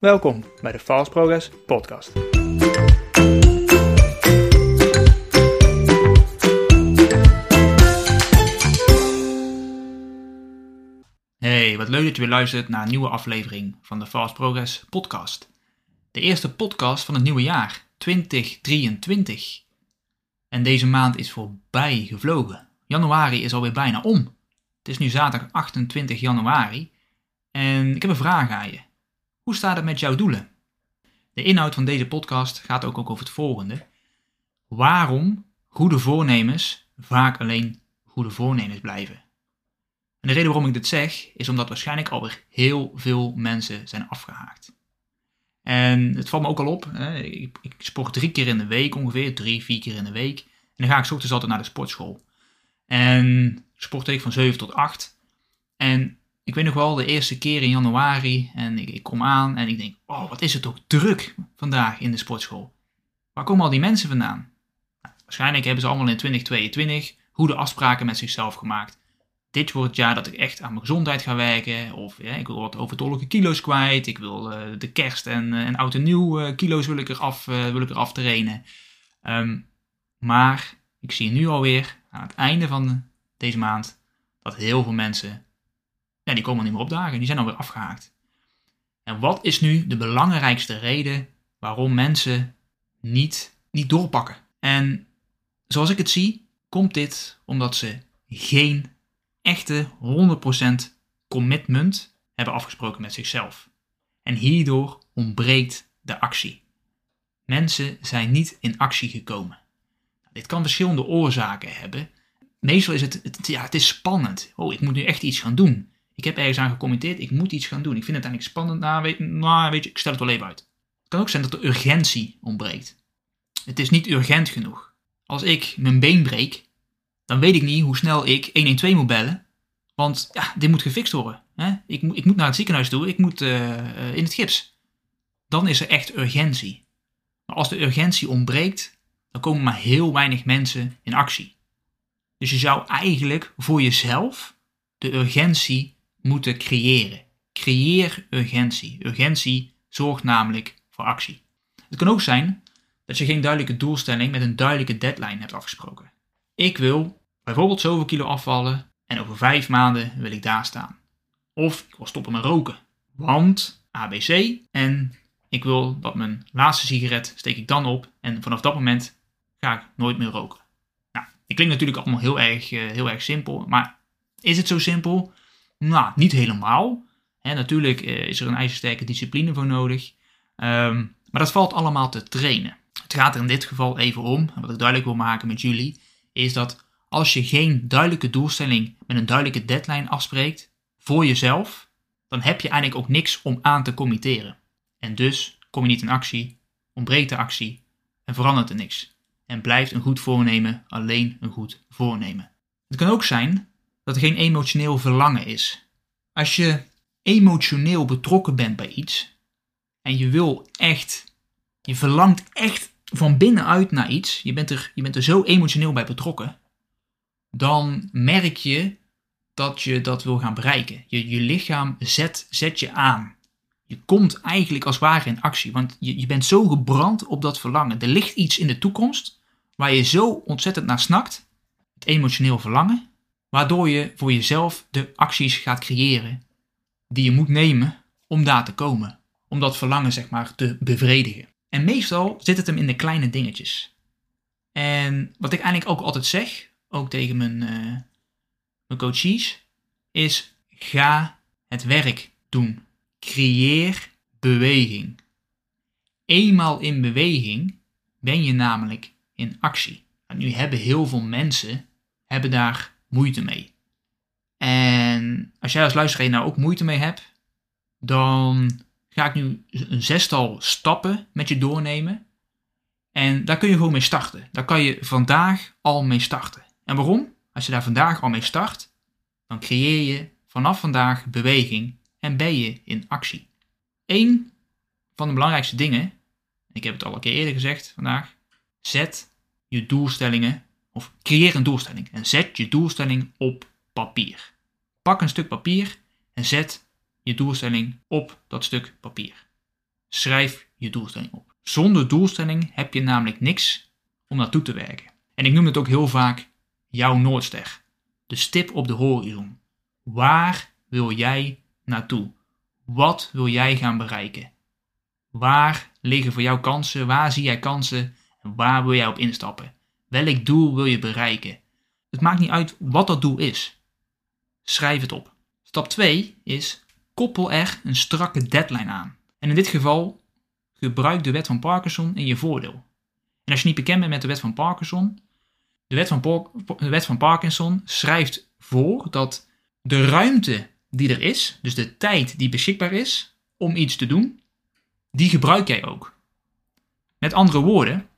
Welkom bij de Fast Progress Podcast. Hey, wat leuk dat je weer luistert naar een nieuwe aflevering van de Fast Progress Podcast. De eerste podcast van het nieuwe jaar, 2023. En deze maand is voorbij gevlogen. Januari is alweer bijna om. Het is nu zaterdag 28 januari. En ik heb een vraag aan je. Hoe staat het met jouw doelen? De inhoud van deze podcast gaat ook, ook over het volgende. Waarom goede voornemens vaak alleen goede voornemens blijven? En de reden waarom ik dit zeg, is omdat waarschijnlijk alweer heel veel mensen zijn afgehaakt. En het valt me ook al op, hè, ik, ik sport drie keer in de week ongeveer, drie, vier keer in de week. En dan ga ik ochtends altijd naar de sportschool. En sport ik van 7 tot 8. En ik weet nog wel, de eerste keer in januari en ik, kom aan en ik denk, oh wat is het toch druk vandaag in de sportschool. Waar komen al die mensen vandaan? Nou, waarschijnlijk hebben ze allemaal in 2022 goede afspraken met zichzelf gemaakt. Dit wordt het jaar dat ik echt aan mijn gezondheid ga werken. Of ik wil wat overtollige kilo's kwijt. Ik wil uh, de kerst en, uh, oud en nieuw uh, kilo's wil ik eraf, wil ik eraf trainen. Um, maar ik zie nu alweer aan het einde van deze maand dat heel veel mensen die komen niet meer opdagen. Die zijn alweer afgehaakt. En wat is nu de belangrijkste reden waarom mensen niet, niet doorpakken? En zoals ik het zie, komt dit omdat ze geen echte 100% commitment hebben afgesproken met zichzelf. En hierdoor ontbreekt de actie. Mensen zijn niet in actie gekomen. Dit kan verschillende oorzaken hebben. Meestal is het, het, ja, het is spannend. Oh, ik moet nu echt iets gaan doen. Ik heb ergens aan gecommenteerd, ik moet iets gaan doen. Ik vind het eigenlijk spannend. Nou weet, je, ik stel het wel even uit. Het kan ook zijn dat de urgentie ontbreekt. Het is niet urgent genoeg. Als ik mijn been breek, dan weet ik niet hoe snel ik 112 moet bellen. Want ja, dit moet gefixt worden. Hè? Ik, ik, moet naar het ziekenhuis toe, ik moet uh, in het gips. Dan is er echt urgentie. Maar als de urgentie ontbreekt, dan komen maar heel weinig mensen in actie. Dus je zou eigenlijk voor jezelf de urgentie moeten creëren. Creëer urgentie. Urgentie zorgt namelijk voor actie. Het kan ook zijn dat je geen duidelijke doelstelling met een duidelijke deadline hebt afgesproken. Ik wil bijvoorbeeld zoveel kilo afvallen en over vijf maanden wil ik daar staan. Of ik wil stoppen met roken, want ABC en ik wil dat mijn laatste sigaret steek ik dan op en vanaf dat moment ga ik nooit meer roken. Nou, dit klinkt natuurlijk allemaal heel erg, eh, heel erg simpel, maar is het zo simpel? Nou, niet helemaal. Natuurlijk eh, is er een ijzersterke discipline voor nodig. Um, maar dat valt allemaal te trainen. Het gaat er in dit geval even om, en wat ik duidelijk wil maken met jullie, is dat als je geen duidelijke doelstelling met een duidelijke deadline afspreekt voor jezelf, dan heb je eigenlijk ook niks om aan te committeren. En dus kom je niet in actie, ontbreekt de actie en verandert er niks. En blijft een goed voornemen alleen een goed voornemen. Het kan ook zijn dat er geen emotioneel verlangen is. Als je emotioneel betrokken bent bij iets en je wil echt, je verlangt echt van binnenuit naar iets, je bent er, je bent er zo emotioneel bij betrokken, dan merk je dat je dat wil gaan bereiken. Je, je lichaam zet, zet je aan. Je komt eigenlijk als ware in actie, want je, je bent zo gebrand op dat verlangen. Er ligt iets in de toekomst waar je zo ontzettend naar snakt, het emotioneel verlangen, waardoor je voor jezelf de acties gaat creëren die je moet nemen om daar te komen. Om dat verlangen zeg maar te bevredigen. En meestal zit het hem in de kleine dingetjes. En wat ik eigenlijk ook altijd zeg, ook tegen mijn, uh, mijn coaches, is ga het werk doen. Creëer beweging. Eenmaal in beweging ben je namelijk in actie. En nu hebben heel veel mensen hebben daar moeite mee. En als jij als luisteraar nou ook moeite mee hebt, dan ga ik nu een zestal stappen met je doornemen. En daar kun je gewoon mee starten. Daar kan je vandaag al mee starten. En waarom? Als je daar vandaag al mee start, dan creëer je vanaf vandaag beweging en ben je in actie. Eén van de belangrijkste dingen, ik heb het al een keer eerder gezegd vandaag, zet je doelstellingen of creëer een doelstelling en zet je doelstelling op papier. Pak een stuk papier en zet je doelstelling op dat stuk papier. Schrijf je doelstelling op. Zonder doelstelling heb je namelijk niks om naartoe te werken. En ik noem het ook heel vaak jouw Noordster. De stip op de horizon. Waar wil jij naartoe? Wat wil jij gaan bereiken? Waar liggen voor jou kansen? Waar zie jij kansen? En waar wil jij op instappen? Welk doel wil je bereiken? Het maakt niet uit wat dat doel is. Schrijf het op. Stap 2 is koppel er een strakke deadline aan. En in dit geval gebruik de wet van Parkinson in je voordeel. En als je niet bekend bent met de wet van Parkinson, de wet van, de wet van Parkinson schrijft voor dat de ruimte die er is, dus de tijd die beschikbaar is om iets te doen, die gebruik jij ook. Met andere woorden,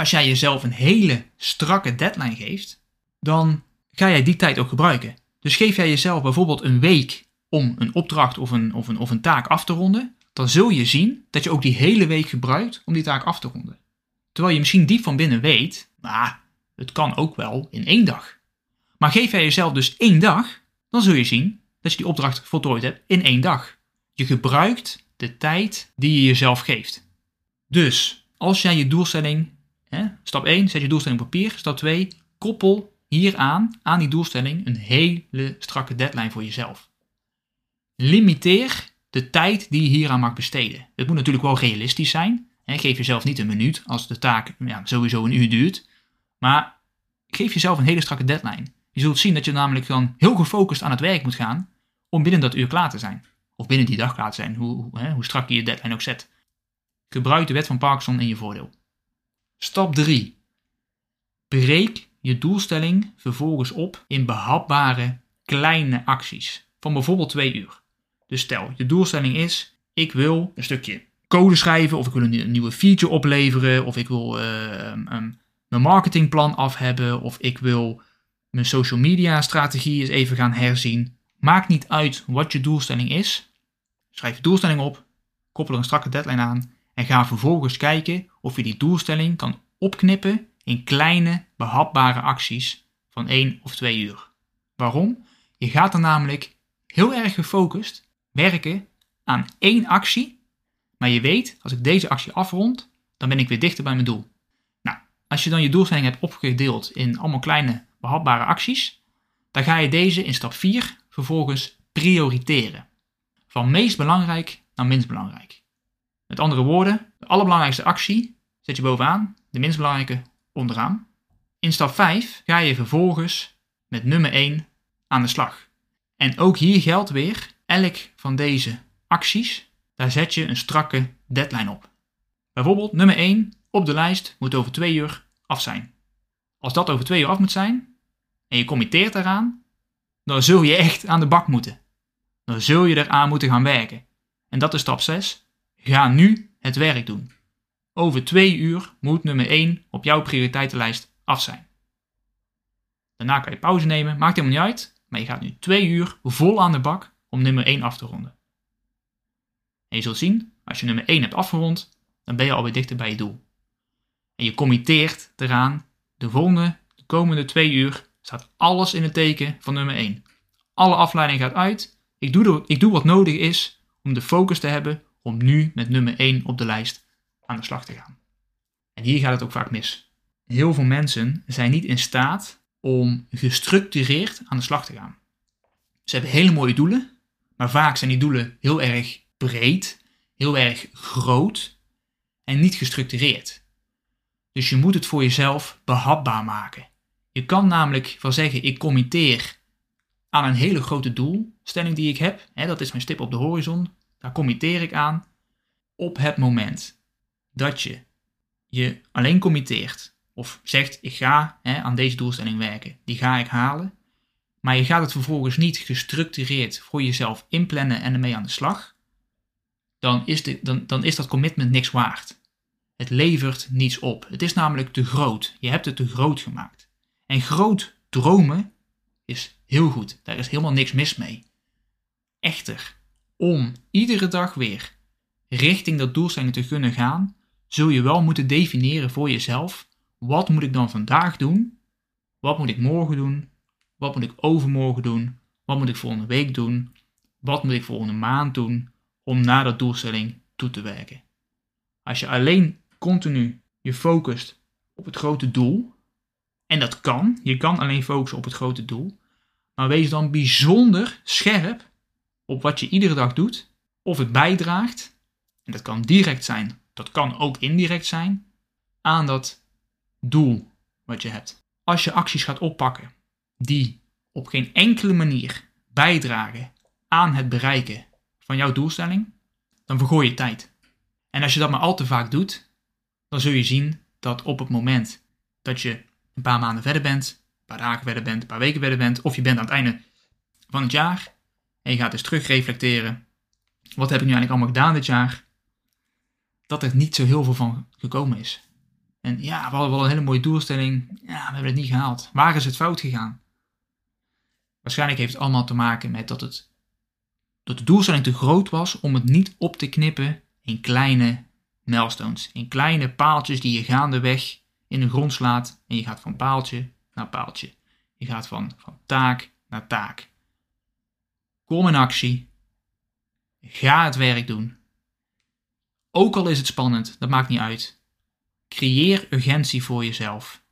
als jij jezelf een hele strakke deadline geeft, dan ga jij die tijd ook gebruiken. Dus geef jij jezelf bijvoorbeeld een week om een opdracht of een, of een, of een taak af te ronden, dan zul je zien dat je ook die hele week gebruikt om die taak af te ronden. Terwijl je misschien diep van binnen weet, nou, het kan ook wel in één dag. Maar geef jij jezelf dus één dag, dan zul je zien dat je die opdracht voltooid hebt in één dag. Je gebruikt de tijd die je jezelf geeft. Dus als jij je doelstelling, stap 1, zet je doelstelling op papier. Stap 2, koppel hieraan, aan die doelstelling, een hele strakke deadline voor jezelf. Limiteer de tijd die je hieraan mag besteden. Het moet natuurlijk wel realistisch zijn. Geef jezelf niet een minuut als de taak ja, sowieso een uur duurt. Maar geef jezelf een hele strakke deadline. Je zult zien dat je namelijk dan heel gefocust aan het werk moet gaan om binnen dat uur klaar te zijn. Of binnen die dag klaar te zijn, hoe, hoe strak je je deadline ook zet. Gebruik de wet van Parkinson in je voordeel. Stap 3. Breek je doelstelling vervolgens op in behapbare kleine acties. Van bijvoorbeeld 2 uur. Dus stel, je doelstelling is: ik wil een stukje code schrijven, of ik wil een, nieuwe feature opleveren, of ik wil uh, mijn marketingplan af hebben, of ik wil mijn social media strategie eens even gaan herzien. Maakt niet uit wat je doelstelling is. Schrijf je doelstelling op, koppel er een strakke deadline aan en ga vervolgens kijken of je die doelstelling kan opknippen in kleine, behapbare acties van 1 of 2 uur. Waarom? Je gaat er namelijk heel erg gefocust werken aan één actie, maar je weet, als ik deze actie afrond, dan ben ik weer dichter bij mijn doel. Nou, als je dan je doelstelling hebt opgedeeld in allemaal kleine, behapbare acties, dan ga je deze in stap 4 vervolgens prioriteren. Van meest belangrijk naar minst belangrijk. Met andere woorden, de allerbelangrijkste actie zet je bovenaan, de minst belangrijke onderaan. In stap 5 ga je vervolgens met nummer 1 aan de slag. En ook hier geldt weer, elk van deze acties, daar zet je een strakke deadline op. Bijvoorbeeld nummer 1 op de lijst moet over 2 uur af zijn. Als dat over 2 uur af moet zijn en je committeert eraan, dan zul je echt aan de bak moeten. Dan zul je eraan moeten gaan werken. En dat is stap 6. Ga nu het werk doen. Over 2 uur moet nummer 1 op jouw prioriteitenlijst af zijn. Daarna kan je pauze nemen, maakt helemaal niet uit. Maar je gaat nu 2 uur vol aan de bak om nummer 1 af te ronden. En je zult zien, als je nummer 1 hebt afgerond, dan ben je alweer dichter bij je doel. En je committeert eraan, de volgende, de komende 2 uur, staat alles in het teken van nummer 1. Alle afleiding gaat uit. Ik doe, ik doe wat nodig is om de focus te hebben om nu met nummer 1 op de lijst aan de slag te gaan. En hier gaat het ook vaak mis. Heel veel mensen zijn niet in staat om gestructureerd aan de slag te gaan. Ze hebben hele mooie doelen, maar vaak zijn die doelen heel erg breed, heel erg groot en niet gestructureerd. Dus je moet het voor jezelf behapbaar maken. Je kan namelijk wel zeggen, ik committeer aan een hele grote doelstelling die ik heb. Hè, dat is mijn stip op de horizon. Daar committeer ik aan op het moment dat je je alleen committeert of zegt ik ga hè, aan deze doelstelling werken, die ga ik halen, maar je gaat het vervolgens niet gestructureerd voor jezelf inplannen en ermee aan de slag, dan is, de, dan, dan is dat commitment niks waard. Het levert niets op. Het is namelijk te groot. Je hebt het te groot gemaakt. En groot dromen is heel goed. Daar is helemaal niks mis mee. Echter, om iedere dag weer richting dat doelstelling te kunnen gaan, zul je wel moeten definiëren voor jezelf: wat moet ik dan vandaag doen? Wat moet ik morgen doen? Wat moet ik overmorgen doen? Wat moet ik volgende week doen? Wat moet ik volgende maand doen om naar dat doelstelling toe te werken? Als je alleen continu je focust op het grote doel, en dat kan, je kan alleen focussen op het grote doel, maar wees dan bijzonder scherp op wat je iedere dag doet, of het bijdraagt, en dat kan direct zijn, dat kan ook indirect zijn, aan dat doel wat je hebt. Als je acties gaat oppakken die op geen enkele manier bijdragen aan het bereiken van jouw doelstelling, dan vergooi je tijd. En als je dat maar al te vaak doet, dan zul je zien dat op het moment dat je een paar maanden verder bent, een paar dagen verder bent, een paar weken verder bent, of je bent aan het einde van het jaar en je gaat dus terug reflecteren. Wat heb ik nu eigenlijk allemaal gedaan dit jaar? Dat er niet zo heel veel van gekomen is. En ja, we hadden wel een hele mooie doelstelling. Ja, we hebben het niet gehaald. Waar is het fout gegaan? Waarschijnlijk heeft het allemaal te maken met dat, het, dat de doelstelling te groot was om het niet op te knippen in kleine milestones. In kleine paaltjes die je gaandeweg in de grond slaat. En je gaat van paaltje naar paaltje. Je gaat van, van taak naar taak. Kom in actie. Ga het werk doen. Ook al is het spannend, dat maakt niet uit. Creëer urgentie voor jezelf.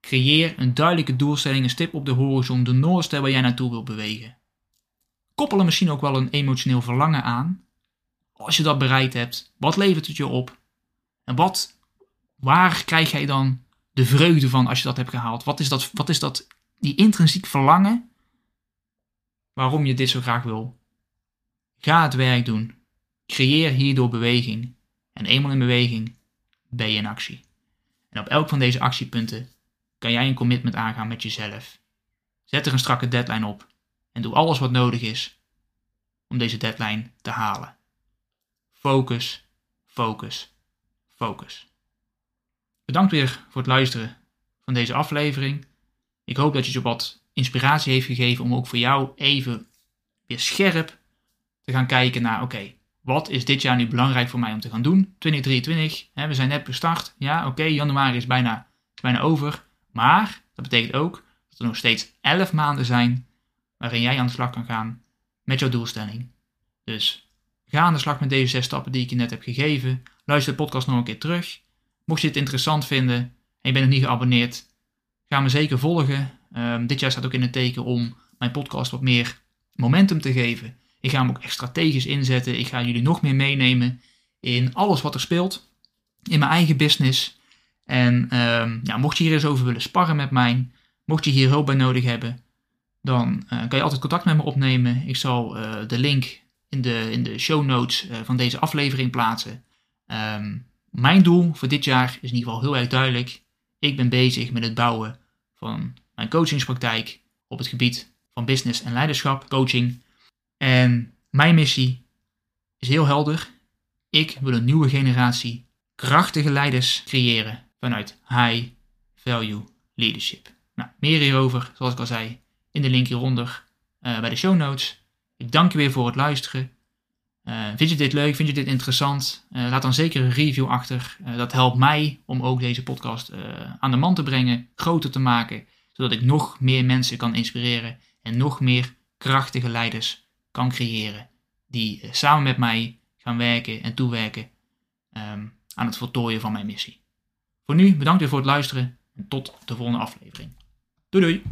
Creëer een duidelijke doelstelling, een stip op de horizon, de Noordster waar jij naartoe wilt bewegen. Koppel er misschien ook wel een emotioneel verlangen aan. Als je dat bereikt hebt, wat levert het je op? En wat, waar krijg jij dan de vreugde van als je dat hebt gehaald? Wat is dat, wat is dat die intrinsiek verlangen waarom je dit zo graag wil? Ga het werk doen. Creëer hierdoor beweging. En eenmaal in beweging ben je in actie. En op elk van deze actiepunten kan jij een commitment aangaan met jezelf. Zet er een strakke deadline op en doe alles wat nodig is om deze deadline te halen. Focus, focus, focus. Bedankt weer voor het luisteren van deze aflevering. Ik hoop dat je je wat inspiratie heeft gegeven om ook voor jou even weer scherp te gaan kijken naar: oké, wat is dit jaar nu belangrijk voor mij om te gaan doen? 2023, hè, we zijn net gestart. Ja, oké, januari is bijna, is bijna over. Maar dat betekent ook dat er nog steeds 11 maanden zijn waarin jij aan de slag kan gaan met jouw doelstelling. Dus ga aan de slag met deze zes stappen die ik je net heb gegeven. Luister de podcast nog een keer terug. Mocht je het interessant vinden en je bent nog niet geabonneerd, ga me zeker volgen. Um, dit jaar staat ook in het teken om mijn podcast wat meer momentum te geven. Ik ga hem ook echt strategisch inzetten. Ik ga jullie nog meer meenemen in alles wat er speelt. In mijn eigen business. En um, ja, mocht je hier eens over willen sparren met mij, mocht je hier hulp bij nodig hebben, dan uh, kan je altijd contact met me opnemen. Ik zal uh, de link in de, in de show notes uh, van deze aflevering plaatsen. Um, mijn doel voor dit jaar is in ieder geval heel erg duidelijk. Ik ben bezig met het bouwen van mijn coachingspraktijk op het gebied van business en leiderschap, coaching. En mijn missie is heel helder. Ik wil een nieuwe generatie krachtige leiders creëren vanuit high value leadership. Nou, meer hierover, zoals ik al zei, in de link hieronder uh, bij de show notes. Ik dank je weer voor het luisteren. Uh, vind je dit leuk? Vind je dit interessant? Uh, laat dan zeker een review achter. dat helpt mij om ook deze podcast aan de man te brengen, groter te maken, zodat ik nog meer mensen kan inspireren en nog meer krachtige leiders kan creëren die samen met mij gaan werken en toewerken um, aan het voltooien van mijn missie. Voor nu bedankt weer voor het luisteren en tot de volgende aflevering. Doei doei!